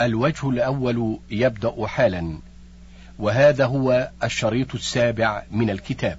الوجه الأول يبدأ حالا وهذا هو الشريط السابع من الكتاب.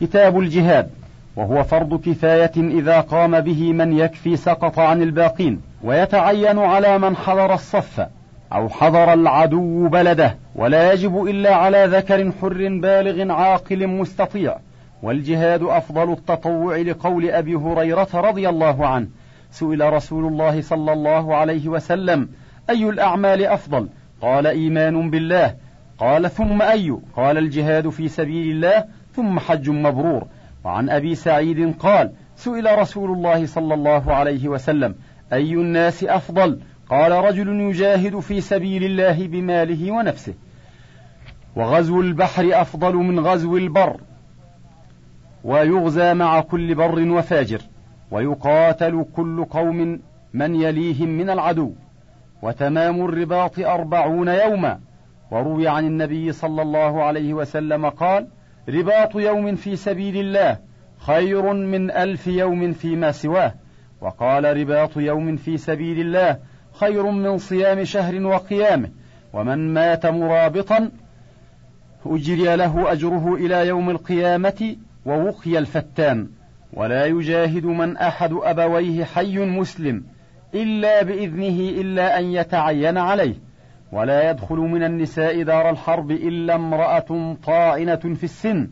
كتاب الجهاد وهو فرض كفاية إذا قام به من يكفي سقط عن الباقين ويتعين على من حضر الصف أو حضر العدو بلده ولا يجب إلا على ذكر حر بالغ عاقل مستطيع. والجهاد أفضل التطوع لقول أبي هريرة رضي الله عنه. سئل رسول الله صلى الله عليه وسلم أي الأعمال أفضل؟ قال إيمان بالله. قال ثم أي؟ قال الجهاد في سبيل الله ثم حج مبرور. وعن أبي سعيد قال سئل رسول الله صلى الله عليه وسلم أي الناس أفضل؟ قال رجل يجاهد في سبيل الله بماله ونفسه. وغزو البحر أفضل من غزو البر. ويغزى مع كل بر وفاجر. ويقاتل كل قوم من يليهم من العدو. وتمام الرباط أربعون يوما. وروي عن النبي صلى الله عليه وسلم قال رباط يوم في سبيل الله خير من ألف يوم فيما سواه. وقال رباط يوم في سبيل الله خير من صيام شهر وقيامه. ومن مات مرابطا أجري له أجره إلى يوم القيامة ووقي الفتان. ولا يجاهد من أحد أبويه حي مسلم. إلا بإذنه إلا أن يتعين عليه. ولا يدخل من النساء دار الحرب إلا امرأة طاعنة في السن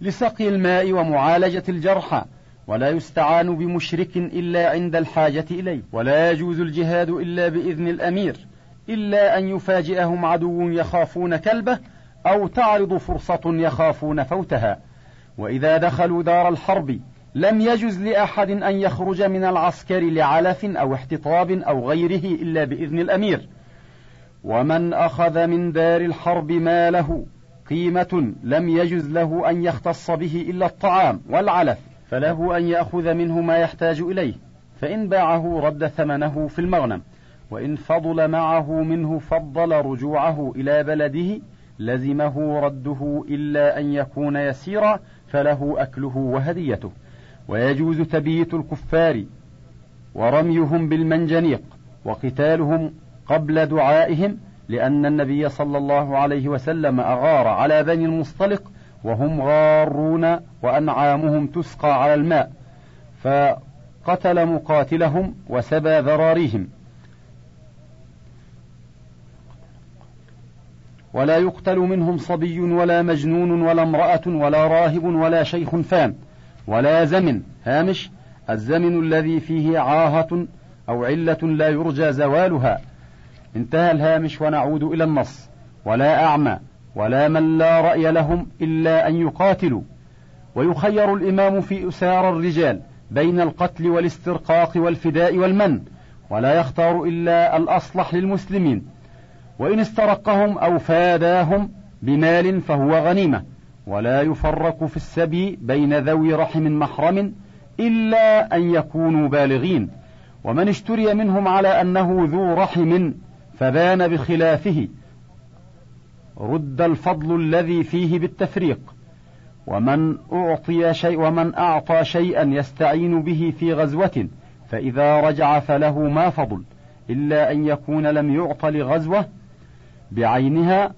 لسقي الماء ومعالجة الجرحى ولا يستعان بمشرك إلا عند الحاجة إليه. ولا يجوز الجهاد إلا بإذن الأمير إلا أن يفاجئهم عدو يخافون كلبه أو تعرض فرصة يخافون فوتها. وإذا دخلوا دار الحرب لم يجز لأحد أن يخرج من العسكر لعلف أو احتطاب أو غيره إلا بإذن الأمير. ومن أخذ من دار الحرب ماله قيمة لم يجز له أن يختص به إلا الطعام والعلف فله أن يأخذ منه ما يحتاج إليه فإن باعه رد ثمنه في المغنم وإن فضل معه منه فضل رجوعه إلى بلده لزمه رده إلا أن يكون يسيرا فله أكله وهديته. ويجوز تبييت الكفار ورميهم بالمنجنيق وقتالهم قبل دعائهم لأن النبي صلى الله عليه وسلم أغار على بني المصطلق وهم غارون وأنعامهم تسقى على الماء فقتل مقاتلهم وسبى ذراريهم. ولا يقتل منهم صبي ولا مجنون ولا امرأة ولا راهب ولا شيخ فان. ولا زمن هامش الزمن الذي فيه عاهة أو علة لا يرجى زوالها. انتهى الهامش ونعود إلى النص. ولا أعمى ولا من لا رأي لهم إلا أن يقاتلوا. ويخير الإمام في أسار الرجال بين القتل والاسترقاق والفداء والمن ولا يختار إلا الأصلح للمسلمين. وإن استرقهم أو فاداهم بمال فهو غنيمة. ولا يفرق في السبي بين ذوي رحم محرم إلا أن يكونوا بالغين. ومن اشتري منهم على أنه ذو رحم فبان بخلافه. رد الفضل الذي فيه بالتفريق. ومن أعطي شيء ومن أعطى شيئا يستعين به في غزوة فإذا رجع فله ما فضل. إلا أن يكون لم يعط لغزوة بعينها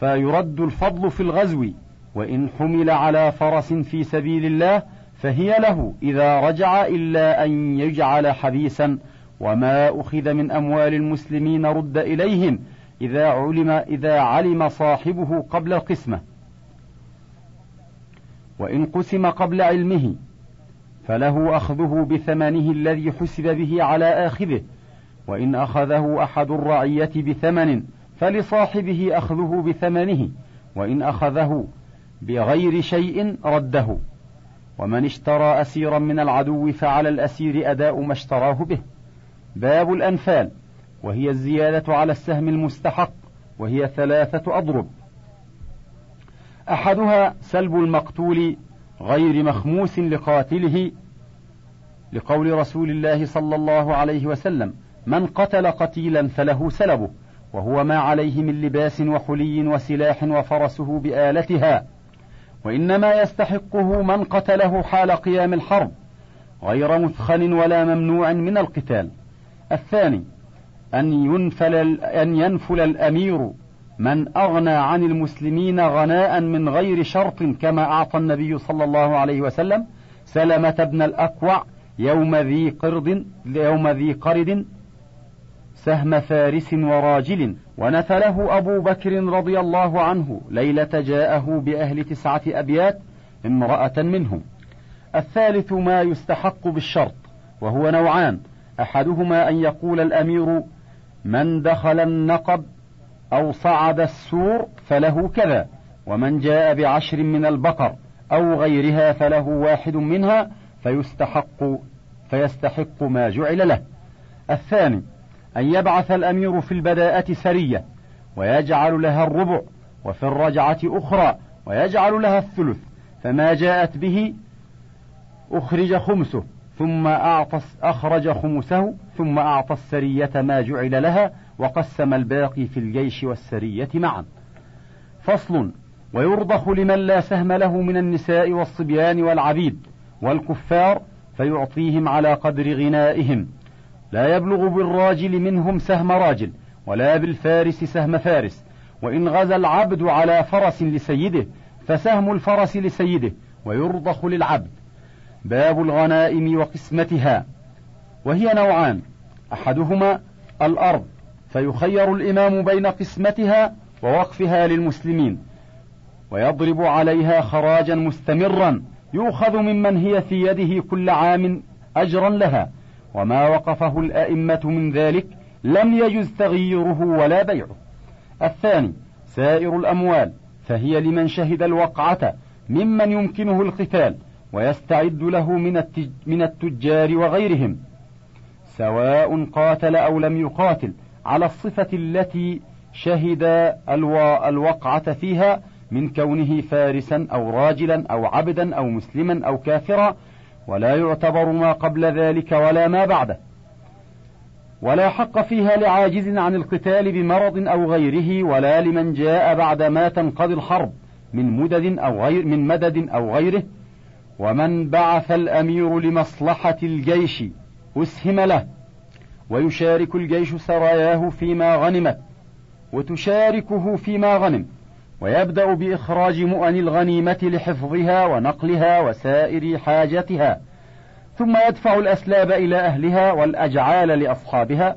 فيرد الفضل في الغزو. وإن حمل على فرس في سبيل الله فهي له إذا رجع إلا أن يجعل حبيسا. وما أخذ من أموال المسلمين رد إليهم إذا علم إذا علم صاحبه قبل القسمة. وإن قسم قبل علمه فله أخذه بثمنه الذي حسب به على آخذه. وإن أخذه أحد الرعية بثمن فلصاحبه أخذه بثمنه. وإن أخذه بغير شيء رده. ومن اشترى أسيرا من العدو فعلى الأسير أداء ما اشتراه به. باب الأنفال. وهي الزيادة على السهم المستحق. وهي ثلاثة أضرب. أحدها سلب المقتول غير مخموس لقاتله لقول رسول الله صلى الله عليه وسلم من قتل قتيلا فله سلبه وهو ما عليه من لباس وحلي وسلاح وفرسه بآلتها. وإنما يستحقه من قتله حال قيام الحرب غير مثخن ولا ممنوع من القتال. الثاني أن ينفل أن ينفل الأمير من أغنى عن المسلمين غناء من غير شرط كما أعطى النبي صلى الله عليه وسلم سلمة بن الأكوع يوم ذي قرد يوم ذي قرد سهم فارس وراجل ونفله أبو بكر رضي الله عنه ليلة جاءه بأهل تسعة أبيات امرأة منهم. الثالث ما يستحق بالشرط وهو نوعان أحدهما أن يقول الأمير من دخل النقب أو صعد السور فله كذا ومن جاء بعشر من البقر أو غيرها فله واحد منها فيستحق فيستحق ما جعل له. الثاني أن يبعث الأمير في البداءة سرية ويجعل لها الربع وفي الرجعة أخرى ويجعل لها الثلث فما جاءت به أخرج خمسه ثم أعطى أخرج خمسه ثم أعطى السرية ما جعل لها وقسم الباقي في الجيش والسرية معا. فصل ويرضخ لمن لا سهم له من النساء والصبيان والعبيد والكفار فيعطيهم على قدر غنائهم. لا يبلغ بالراجل منهم سهم راجل ولا بالفارس سهم فارس. وإن غزا العبد على فرس لسيده فسهم الفرس لسيده ويرضخ للعبد. باب الغنائم وقسمتها. وهي نوعان. أحدهما الأرض فيخير الإمام بين قسمتها ووقفها للمسلمين. ويضرب عليها خراجا مستمرا يؤخذ ممن هي في يده كل عام اجرا لها. وما وقفه الأئمة من ذلك لم يجز تغييره ولا بيعه. الثاني سائر الأموال فهي لمن شهد الوقعة ممن يمكنه القتال ويستعد له من من التجار وغيرهم. سواء قاتل أو لم يقاتل على الصفة التي شهد الوقعة فيها من كونه فارسا أو راجلا أو عبدا أو مسلما أو كافرا ولا يعتبر ما قبل ذلك ولا ما بعده. ولا حق فيها لعاجز عن القتال بمرض أو غيره ولا لمن جاء بعد ما تنقضي الحرب من مدد أو غير من مدد أو غيره. ومن بعث الأمير لمصلحة الجيش أسهم له ويشارك الجيش سراياه فيما غنمت وتشاركه فيما غنم. ويبدأ بإخراج مؤن الغنيمة لحفظها ونقلها وسائر حاجتها ثم يدفع الأسلاب إلى أهلها والأجعال لأصحابها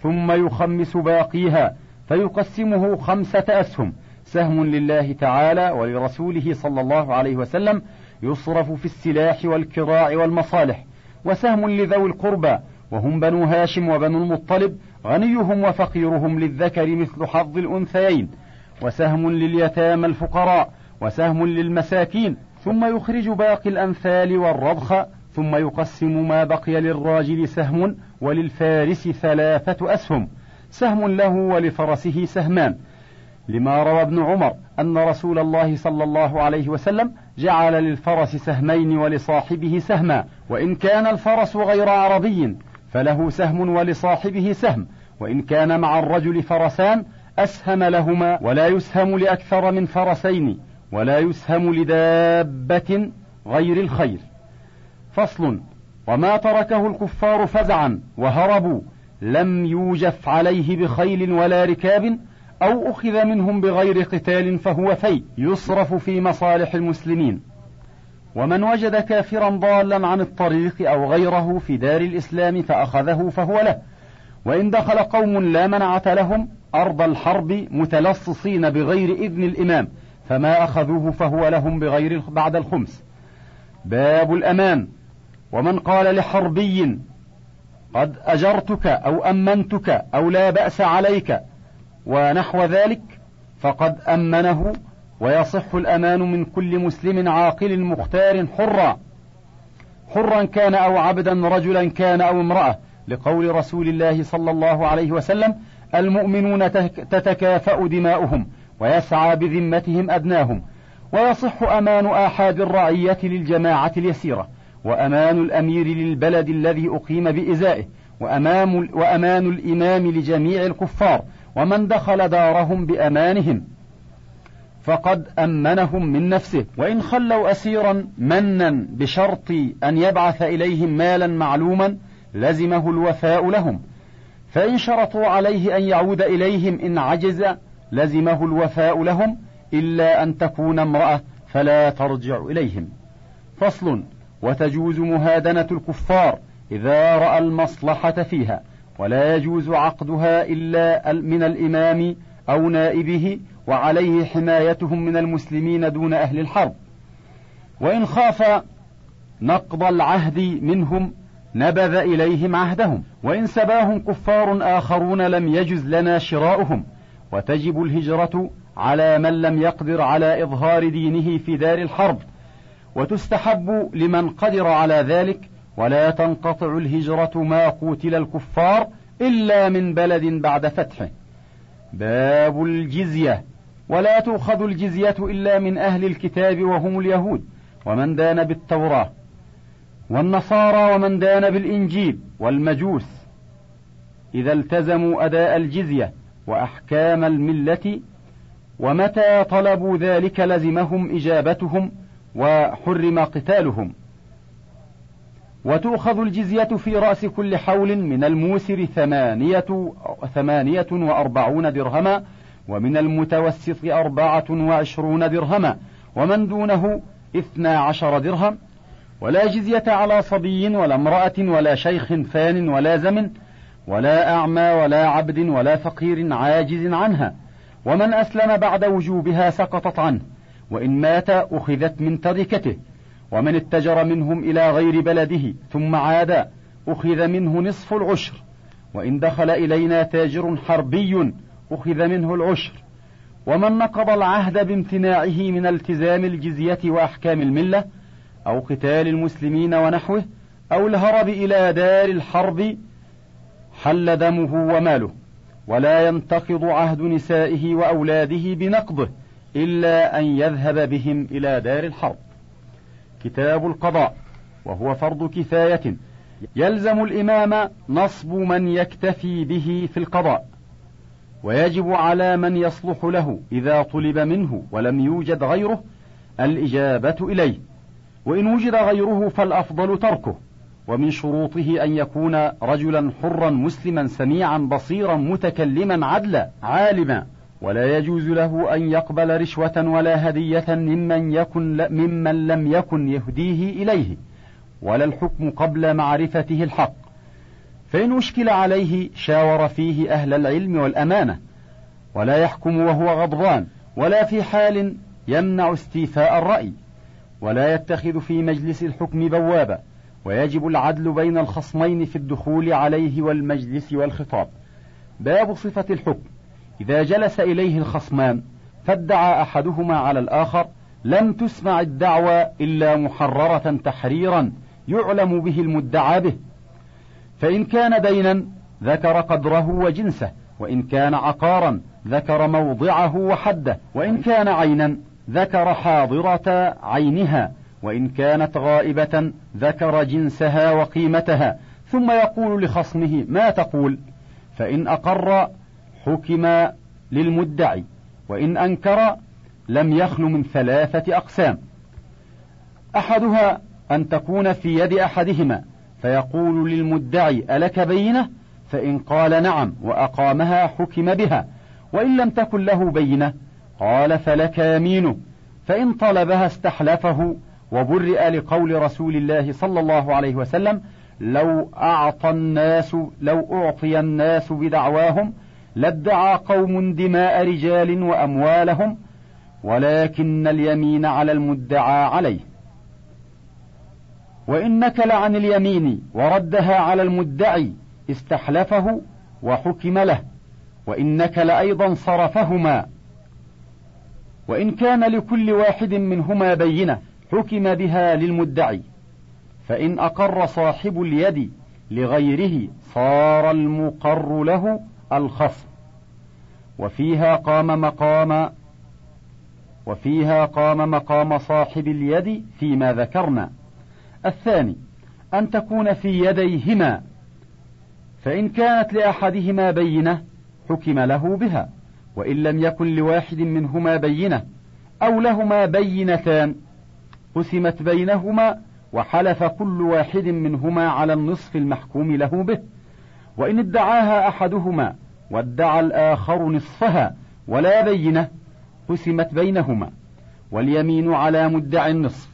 ثم يخمس باقيها فيقسمه خمسة أسهم. سهم لله تعالى ولرسوله صلى الله عليه وسلم يصرف في السلاح والكراع والمصالح وسهم لذوي القربى وهم بنو هاشم وبنو المطلب غنيهم وفقيرهم للذكر مثل حظ الأنثيين. وسهم لليتامى الفقراء وسهم للمساكين ثم يخرج باقي الأمثال والرضخ ثم يقسم ما بقي للراجل سهم وللفارس ثلاثة أسهم سهم له ولفرسه سهمان. لما روى ابن عمر أن رسول الله صلى الله عليه وسلم جعل للفرس سهمين ولصاحبه سهما وإن كان الفرس غير عربي فله سهم ولصاحبه سهم وإن كان مع الرجل فرسان أسهم لهما ولا يسهم لأكثر من فرسين ولا يسهم لدابة غير الخير. فصل وما تركه الكفار فزعا وهربوا لم يوجف عليه بخيل ولا ركاب أو أخذ منهم بغير قتال فهو في. يصرف في مصالح المسلمين. ومن وجد كافرا ضالا عن الطريق أو غيره في دار الإسلام فأخذه فهو له. وإن دخل قوم لا منعة لهم أرض الحرب متلصصين بغير إذن الإمام فما أخذوه فهو لهم بغير بعد الخمس. باب الأمان ومن قال لحربي قد أجرتك أو أمنتك أو لا بأس عليك ونحو ذلك فقد أمنه ويصح الأمان من كل مسلم عاقل مختار حرا. حرا كان أو عبدا رجلا كان أو امرأة لقول رسول الله صلى الله عليه وسلم المؤمنون تتكافأ دماؤهم ويسعى بذمتهم أدناهم ويصح أمان آحاد الرعية للجماعة اليسيرة وأمان الأمير للبلد الذي أقيم بإزائه وأمام وأمان الإمام لجميع الكفار ومن دخل دارهم بأمانهم فقد أمنهم من نفسه وإن خلوا أسيرا منا بشرط أن يبعث إليهم مالا معلوما لزمه الوفاء لهم فإن شرطوا عليه أن يعود إليهم إن عجز لزمه الوفاء لهم إلا أن تكون امرأة فلا ترجع إليهم. فصل وتجوز مهادنة الكفار إذا رأى المصلحة فيها ولا يجوز عقدها إلا من الإمام أو نائبه وعليه حمايتهم من المسلمين دون أهل الحرب. وإن خاف نقض العهد منهم نبذ إليهم عهدهم وإن سباهم كفار آخرون لم يجز لنا شراؤهم. وتجب الهجرة على من لم يقدر على إظهار دينه في دار الحرب. وتستحب لمن قدر على ذلك ولا تنقطع الهجرة ما قوتل الكفار إلا من بلد بعد فتحه. باب الجزية. ولا تؤخذ الجزية إلا من أهل الكتاب وهم اليهود. ومن دان بالتوراة. والنصارى ومن دان بالإنجيل والمجوس إذا التزموا أداء الجزية وأحكام الملة ومتى طلبوا ذلك لزمهم إجابتهم وحرم قتالهم. وتؤخذ الجزية في رأس كل حول من الموسر ثمانية, ثمانية وأربعون درهما ومن المتوسط أربعة وعشرون درهما ومن دونه اثنا عشر درهم ولا جزية على صبي ولا امرأة ولا شيخ فان ولا زمن ولا أعمى ولا عبد ولا فقير عاجز عنها. ومن أسلم بعد وجوبها سقطت عنه وإن مات أخذت من تركته. ومن اتجر منهم إلى غير بلده ثم عاد أخذ منه نصف العشر. وإن دخل إلينا تاجر حربي أخذ منه العشر. ومن نقض العهد بامتناعه من التزام الجزية وأحكام الملة أو قتال المسلمين ونحوه أو الهرب إلى دار الحرب حل دمه وماله. ولا ينتقض عهد نسائه وأولاده بنقضه إلا أن يذهب بهم إلى دار الحرب. كتاب القضاء وهو فرض كفاية. يلزم الإمام نصب من يكتفي به في القضاء. ويجب على من يصلح له إذا طلب منه ولم يوجد غيره الإجابة إليه. وإن وجد غيره فالأفضل تركه ومن شروطه أن يكون رجلا حرا مسلما سميعا بصيرا متكلما عدلا عالما. ولا يجوز له أن يقبل رشوة ولا هدية ممن يكن ممن لم يكن يهديه إليه ولا الحكم قبل معرفته الحق. فإن أشكل عليه شاور فيه أهل العلم والأمانة ولا يحكم وهو غضبان ولا في حال يمنع استيفاء الرأي. ولا يتخذ في مجلس الحكم بوابا ويجب العدل بين الخصمين في الدخول عليه والمجلس والخطاب. باب صفة الحكم. إذا جلس إليه الخصمان فادعى أحدهما على الآخر لم تسمع الدعوى إلا محررة تحريرا يعلم به المدعى به. فإن كان دينا ذكر قدره وجنسه وإن كان عقارا ذكر موضعه وحده وإن كان عينا ذكر حاضرة عينها وإن كانت غائبة ذكر جنسها وقيمتها ثم يقول لخصمه ما تقول؟ فإن أقر حكم للمدعي وإن أنكر لم يخل من ثلاثة أقسام. أحدها أن تكون في يد أحدهما فيقول للمدعي ألك بينة؟ فإن قال نعم وأقامها حكم بها وإن لم تكن له بينة قال فلك يمينه فإن طلبها استحلفه وبرئ لقول رسول الله صلى الله عليه وسلم لو أعطى الناس لو أعطي الناس بدعواهم لادعى قوم دماء رجال وأموالهم ولكن اليمين على المدعى عليه. وإن نكل عن اليمين وردها على المدعي استحلفه وحكم له وإن نكل أيضا صرفهما. وإن كان لكل واحد منهما بينة حكم بها للمدعي فإن أقر صاحب اليد لغيره صار المقر له الخصم. وفيها قام مقام وفيها قام مقام صاحب اليد فيما ذكرنا. الثاني أن تكون في يديهما فإن كانت لأحدهما بينة حكم له بها. وإن لم يكن لواحد منهما بينة أو لهما بينتان قسمت بينهما وحلف كل واحد منهما على النصف المحكوم له به. وإن ادعاها أحدهما وادعى الآخر نصفها ولا بينة قسمت بينهما. واليمين على مدعي النصف.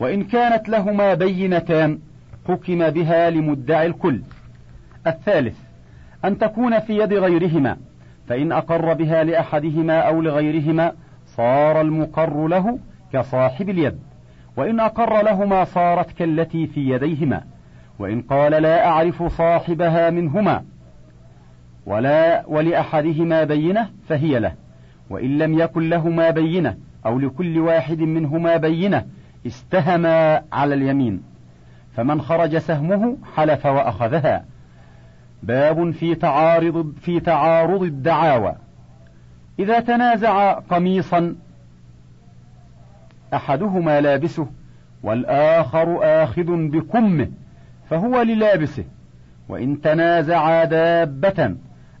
وإن كانت لهما بينتان حكم بها لمدعي الكل. الثالث أن تكون في يد غيرهما. فإن أقر بها لأحدهما أو لغيرهما صار المقر له كصاحب اليد وإن أقر لهما صارت كالتي في يديهما وإن قال لا أعرف صاحبها منهما ولا ولأحدهما بينة فهي له وإن لم يكن لهما بينة أو لكل واحد منهما بينة استهما على اليمين فمن خرج سهمه حلف وأخذها. باب في تعارض في تعارض الدعاوى. إذا تنازع قميصا أحدهما لابسه والآخر آخذ بكمه فهو للابسه وإن تنازعا دابة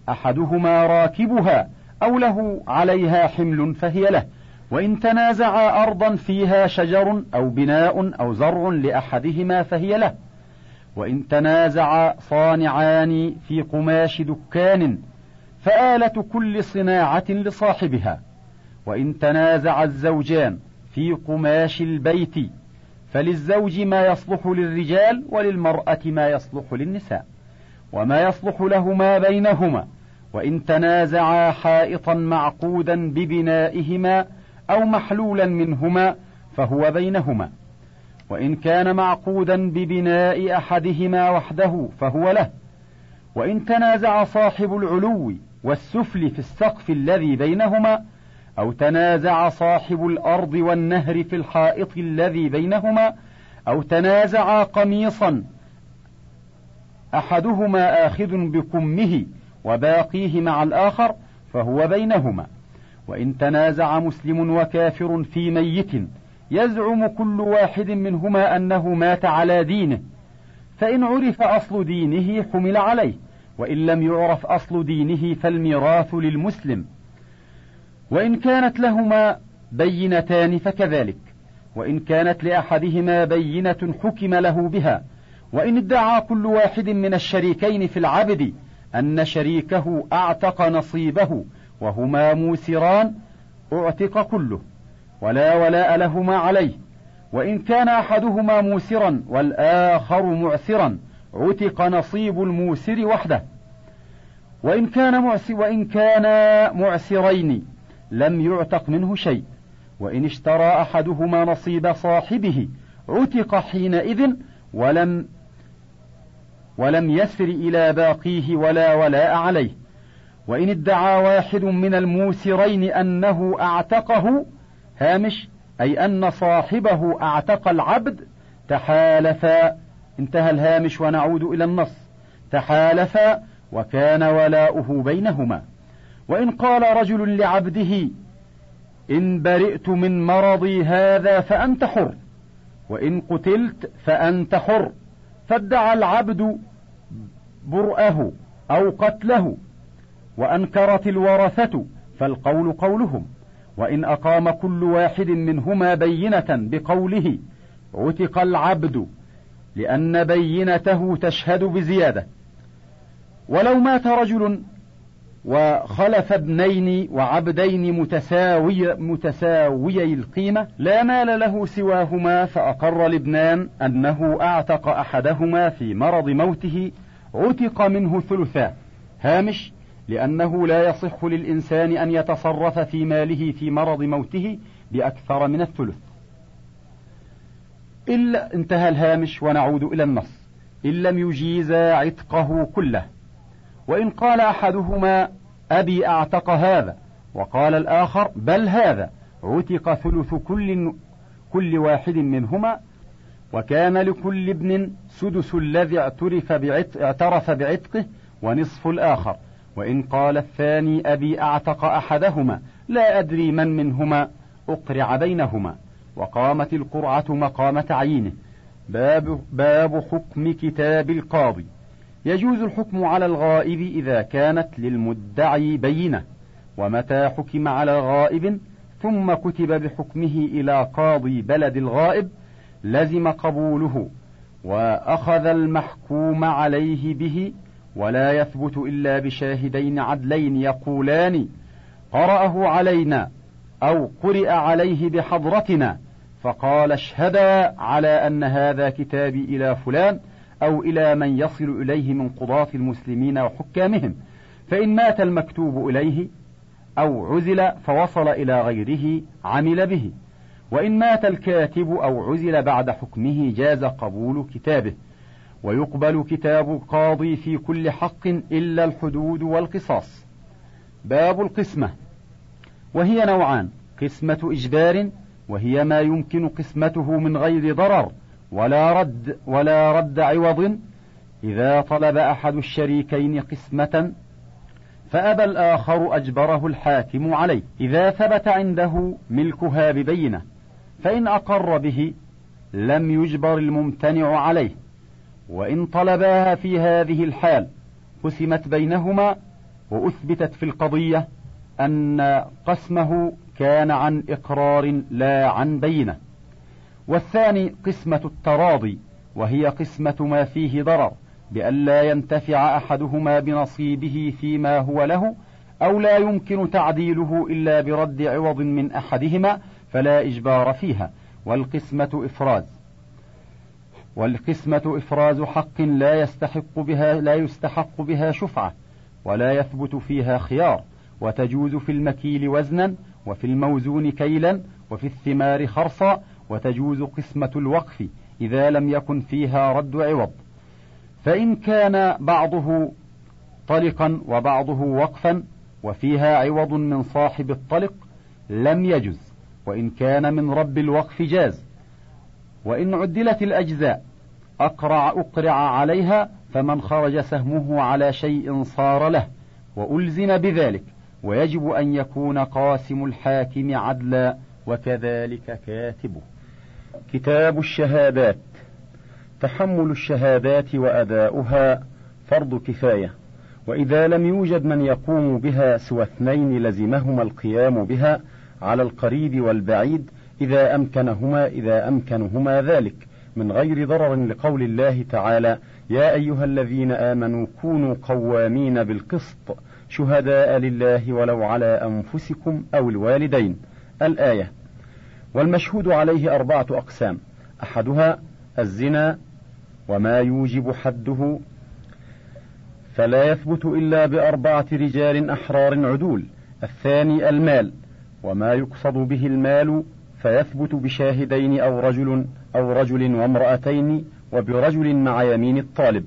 أحدهما راكبها أو له عليها حمل فهي له وإن تنازعا أرضا فيها شجر أو بناء أو زرع لأحدهما فهي له. وإن تنازعا صانعان في قماش دكان فآلة كل صناعة لصاحبها. وإن تنازع الزوجان في قماش البيت فللزوج ما يصلح للرجال وللمرأة ما يصلح للنساء. وما يصلح لهما بينهما وإن تنازعا حائطا معقودا ببنائهما أو محلولا منهما فهو بينهما. وإن كان معقودا ببناء أحدهما وحده فهو له. وإن تنازع صاحب العلو والسفل في السقف الذي بينهما أو تنازع صاحب الأرض والنهر في الحائط الذي بينهما أو تنازع قميصا أحدهما آخذ بكمه وباقيه مع الآخر فهو بينهما. وإن تنازع مسلم وكافر في ميت يزعم كل واحد منهما أنه مات على دينه فإن عرف أصل دينه حمل عليه وإن لم يعرف أصل دينه فالميراث للمسلم. وإن كانت لهما بينتان فكذلك وإن كانت لأحدهما بينة حكم له بها. وإن ادعى كل واحد من الشريكين في العبد أن شريكه أعتق نصيبه وهما موسران أعتق كله. ولا ولاء لهما عليه. وإن كان أحدهما موسرا والآخر معسرا عتق نصيب الموسر وحده. وإن كان معسر وإن كان معسرين لم يعتق منه شيء. وإن اشترى أحدهما نصيب صاحبه عتق حينئذ ولم ولم يسر إلى باقيه ولا ولاء عليه. وإن ادعى واحد من الموسرين أنه أعتقه هامش أي أن صاحبه أعتق العبد تحالفا انتهى الهامش ونعود إلى النص تحالفا وكان ولاؤه بينهما. وإن قال رجل لعبده إن برئت من مرضي هذا فأنت حر وإن قتلت فأنت حر فادعى العبد برأه أو قتله وأنكرت الورثة فالقول قولهم. وإن أقام كل واحد منهما بينة بقوله عتق العبد لأن بينته تشهد بزيادة. ولو مات رجل وخلف ابنين وعبدين متساوي متساويي القيمة لا مال له سواهما فأقر الابنان أنه أعتق أحدهما في مرض موته عتق منه ثلثان هامش لأنه لا يصح للإنسان أن يتصرف في ماله في مرض موته بأكثر من الثلث. إلا انتهى الهامش ونعود إلى النص. إن لم يجيز عتقه كله. وإن قال أحدهما أبي أعتق هذا وقال الآخر بل هذا عتق ثلث كل كل واحد منهما وكان لكل ابن سدس الذي اعترف بعتق اعترف بعتقه ونصف الآخر. وإن قال الثاني أبي أعتق أحدهما لا أدري من منهما أقرع بينهما. وقامت القرعة مقام تعيينه باب, باب حكم كتاب القاضي. يجوز الحكم على الغائب إذا كانت للمدعي بينة. ومتى حكم على غائب؟ ثم كتب بحكمه إلى قاضي بلد الغائب لزم قبوله. وأخذ المحكوم عليه به ولا يثبت إلا بشاهدين عدلين يقولان قرأه علينا أو قرئ عليه بحضرتنا فقال اشهدا على أن هذا كتابي إلى فلان أو إلى من يصل إليه من قضاة المسلمين وحكامهم. فإن مات المكتوب إليه أو عزل فوصل إلى غيره عمل به. وإن مات الكاتب أو عزل بعد حكمه جاز قبول كتابه. ويقبل كتاب القاضي في كل حق إلا الحدود والقصاص. باب القسمة. وهي نوعان قسمة إجبار وهي ما يمكن قسمته من غير ضرر ولا رد ولا رد عوض. إذا طلب أحد الشريكين قسمة فأبى الآخر أجبره الحاكم عليه. إذا ثبت عنده ملكها ببينة فإن أقر به لم يجبر الممتنع عليه. وإن طلباها في هذه الحال قسمت بينهما وأثبتت في القضية أن قسمه كان عن إقرار لا عن بينة. والثاني قسمة التراضي وهي قسمة ما فيه ضرر بأن لا ينتفع أحدهما بنصيبه فيما هو له أو لا يمكن تعديله إلا برد عوض من أحدهما فلا إجبار فيها. والقسمة إفراز. والقسمة إفراز حق لا يستحق بها لا يستحق بها شفعة ولا يثبت فيها خيار وتجوز في المكيل وزنا وفي الموزون كيلا وفي الثمار خرصا وتجوز قسمة الوقف إذا لم يكن فيها رد عوض. فإن كان بعضه طلقا وبعضه وقفا وفيها عوض من صاحب الطلق لم يجز وإن كان من رب الوقف جاز. وإن عدلت الأجزاء أقرع أقرع عليها فمن خرج سهمه على شيء صار له وألزم بذلك ويجب أن يكون قاسم الحاكم عدلا وكذلك كاتبه. كتاب الشهادات تحمل الشهادات وأداؤها فرض كفاية وإذا لم يوجد من يقوم بها سوى اثنين لزمهما القيام بها على القريب والبعيد إذا أمكنهما إذا أمكنهما ذلك. من غير ضرر لقول الله تعالى يا أيها الذين آمنوا كونوا قوامين بالقسط شهداء لله ولو على أنفسكم أو الوالدين. الآية والمشهود عليه أربعة أقسام. أحدها الزنا وما يوجب حده. فلا يثبت إلا بأربعة رجال أحرار عدول. الثاني المال وما يقصد به المال فيثبت بشاهدين أو رجل أو رجل وامرأتين وبرجل مع يمين الطالب.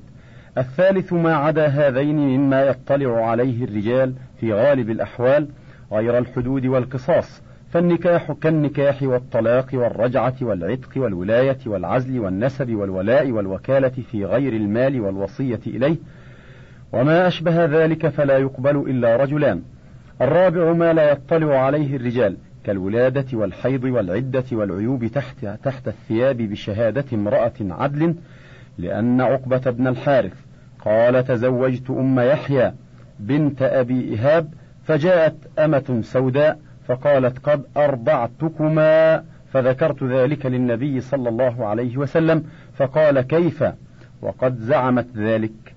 الثالث ما عدا هذين مما يطلع عليه الرجال في غالب الأحوال غير الحدود والقصاص فالنكاح كالنكاح والطلاق والرجعة والعتق والولاية والعزل والنسب والولاء والوكالة في غير المال والوصية إليه. وما أشبه ذلك فلا يقبل إلا رجلان. الرابع ما لا يطلع عليه الرجال كالولادة والحيض والعدة والعيوب تحت تحت الثياب بشهادة امرأة عدل لأن عقبة بن الحارث قال تزوجت أم يحيى بنت أبي إيهاب فجاءت أمة سوداء فقالت قد أرضعتكما فذكرت ذلك للنبي صلى الله عليه وسلم فقال كيف؟ وقد زعمت ذلك.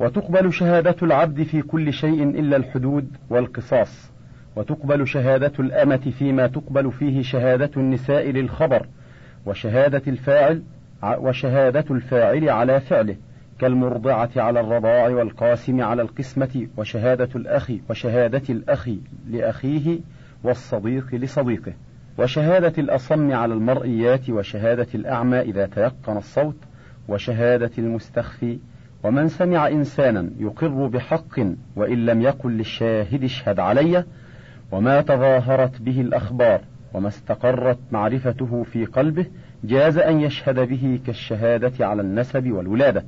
وتقبل شهادة العبد في كل شيء إلا الحدود والقصاص. وتقبل شهادة الأمة فيما تقبل فيه شهادة النساء للخبر وشهادة الفاعل وشهادة الفاعل على فعله كالمرضعة على الرضاع والقاسم على القسمة وشهادة الأخ وشهادة الأخ لأخيه والصديق لصديقه. وشهادة الأصم على المرئيات وشهادة الأعمى إذا تيقن الصوت وشهادة المستخفي ومن سمع إنسانا يقر بحق وإن لم يقل للشاهد اشهد علي وما تظاهرت به الأخبار وما استقرت معرفته في قلبه جاز أن يشهد به كالشهادة على النسب والولادة.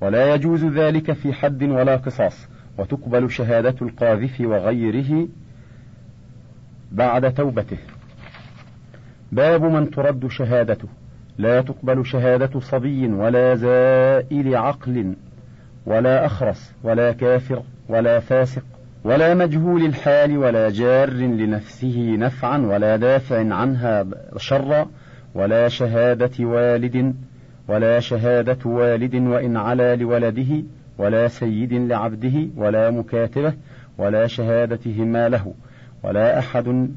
ولا يجوز ذلك في حد ولا قصاص وتقبل شهادة القاذف وغيره بعد توبته. باب من ترد شهادته. لا تقبل شهادة صبي ولا زائل عقل ولا أخرس ولا كافر ولا فاسق ولا مجهول الحال ولا جار لنفسه نفعا ولا دافع عنها شرا ولا شهادة والد ولا شهادة والد وإن علا لولده ولا سيد لعبده ولا مكاتبة ولا شهادتهما له ولا أحد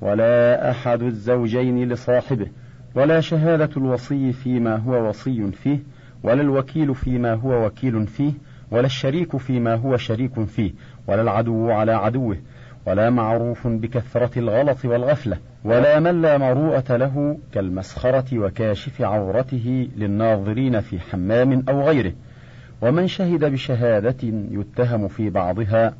ولا أحد الزوجين لصاحبه ولا شهادة الوصي فيما هو وصي فيه ولا الوكيل فيما هو وكيل فيه ولا الشريك فيما هو شريك فيه ولا العدو على عدوه ولا معروف بكثرة الغلط والغفلة ولا من لا مروءة له كالمسخرة وكاشف عورته للناظرين في حمام أو غيره. ومن شهد بشهادة يتهم في بعضها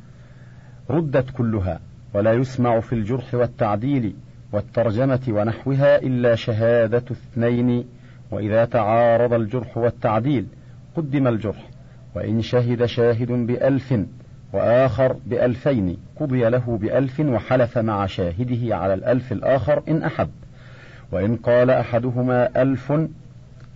ردت كلها ولا يسمع في الجرح والتعديل والترجمة ونحوها إلا شهادة اثنين وإذا تعارض الجرح والتعديل قدم الجرح وإن شهد شاهد بألف وآخر بألفين قضي له بألف وحلف مع شاهده على الألف الآخر إن أحب. وإن قال أحدهما ألف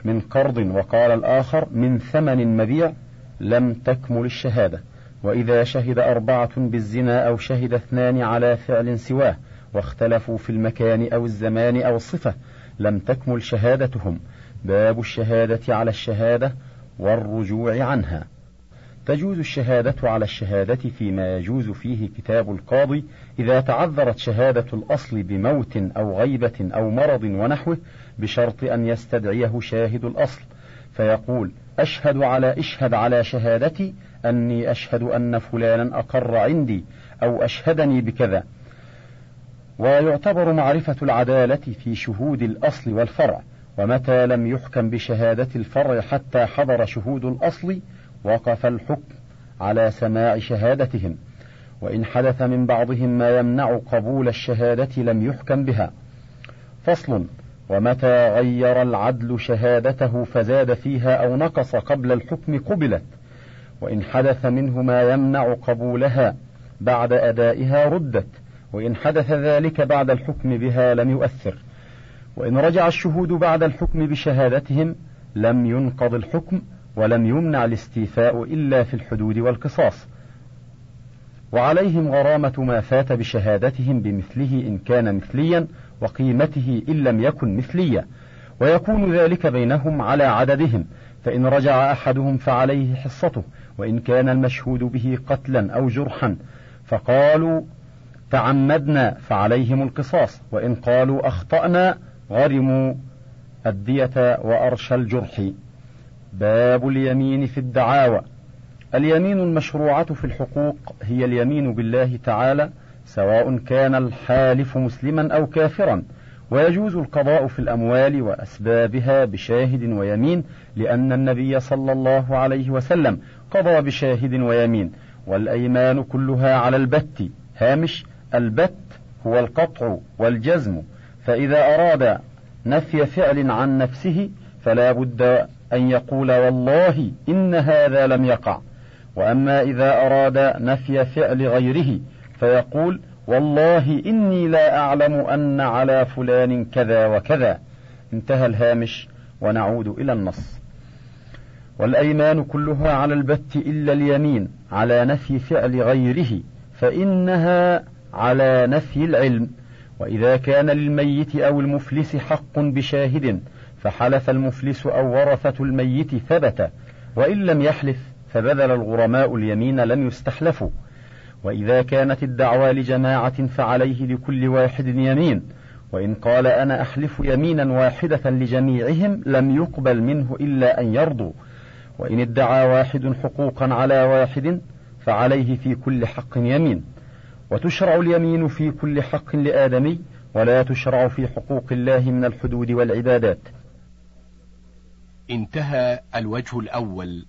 من قرض وقال الآخر من ثمن مبيع لم تكمل الشهادة. وإذا شهد أربعة بالزنا أو شهد اثنان على فعل سواه واختلفوا في المكان أو الزمان أو الصفة لم تكمل شهادتهم. باب الشهادة على الشهادة والرجوع عنها. تجوز الشهادة على الشهادة فيما يجوز فيه كتاب القاضي إذا تعذرت شهادة الأصل بموت أو غيبة أو مرض ونحوه بشرط أن يستدعيه شاهد الأصل. فيقول أشهد على اشهد على شهادتي أني أشهد أن فلانا أقر عندي أو أشهدني بكذا. ويعتبر معرفة العدالة في شهود الأصل والفرع. ومتى لم يحكم بشهادة الفرع حتى حضر شهود الأصل وقف الحكم على سماع شهادتهم وإن حدث من بعضهم ما يمنع قبول الشهادة لم يحكم بها. فصل ومتى غير العدل شهادته فزاد فيها أو نقص قبل الحكم قبلت وإن حدث منه ما يمنع قبولها بعد أدائها ردت وإن حدث ذلك بعد الحكم بها لم يؤثر. وإن رجع الشهود بعد الحكم بشهادتهم لم ينقض الحكم ولم يمنع الاستيفاء إلا في الحدود والقصاص. وعليهم غرامة ما فات بشهادتهم بمثله إن كان مثليا وقيمته إن لم يكن مثليا ويكون ذلك بينهم على عددهم فإن رجع أحدهم فعليه حصته وإن كان المشهود به قتلا أو جرحا. فقالوا تعمدنا فعليهم القصاص. وإن قالوا أخطأنا غرموا الدية وأرش الجرح. باب اليمين في الدعاوى. اليمين المشروعة في الحقوق هي اليمين بالله تعالى سواء كان الحالف مسلما أو كافرا. ويجوز القضاء في الأموال وأسبابها بشاهد ويمين لأن النبي صلى الله عليه وسلم قضى بشاهد ويمين. والأيمان كلها على البت. هامش البت هو القطع والجزم. فإذا أراد نفي فعل عن نفسه فلا بد أن يقول والله إن هذا لم يقع. وأما إذا أراد نفي فعل غيره فيقول والله إني لا أعلم أن على فلان كذا وكذا. انتهى الهامش ونعود إلى النص. والأيمان كلها على البت إلا اليمين على نفي فعل غيره فإنها على نفي العلم. وإذا كان للميت أو المفلس حق بشاهد فحلف المفلس أو ورثة الميت ثبت وإن لم يحلف فبذل الغرماء اليمين لم يستحلفوا. وإذا كانت الدعوى لجماعة فعليه لكل واحد يمين وإن قال أنا أحلف يمينا واحدة لجميعهم لم يقبل منه إلا أن يرضوا. وإن ادعى واحد حقوقا على واحد فعليه في كل حق يمين. وتشرع اليمين في كل حق لآدمي ولا تشرع في حقوق الله من الحدود والعبادات. انتهى الوجه الأول.